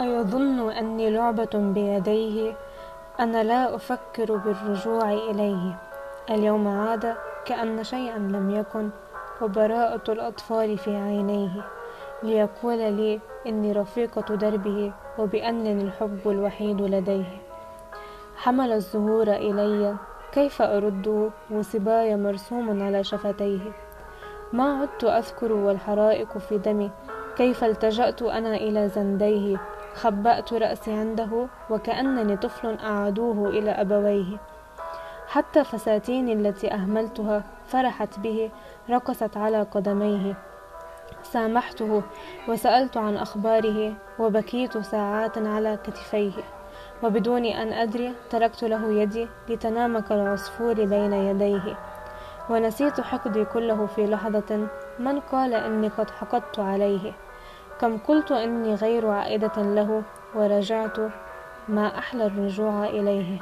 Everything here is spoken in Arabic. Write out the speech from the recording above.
أيظن أني لعبة بيديه أنا لا أفكر بالرجوع إليه. اليوم عاد كأن شيئا لم يكن وبراءة الأطفال في عينيه. ليقول لي إني رفيقة دربه وبأنني الحب الوحيد لديه. حمل الزهور إلي كيف أرده وصباي مرسوم على شفتيه. ما عدت أذكر والحرائق في دمي كيف التجأت أنا إلى زنديه؟ خبأت رأسي عنده وكأنني طفل أعادوه إلى أبويه. حتى فساتيني التي أهملتها فرحت به رقصت على قدميه. سامحته وسألت عن أخباره وبكيت ساعات على كتفيه. وبدون أن أدري تركت له يدي لتنام كالعصفور بين يديه. ونسيت حقدي كله في لحظة من قال إني قد حقدت عليه. كم قلت إني غير عائدة له ورجعت ما أحلى الرجوع إليه.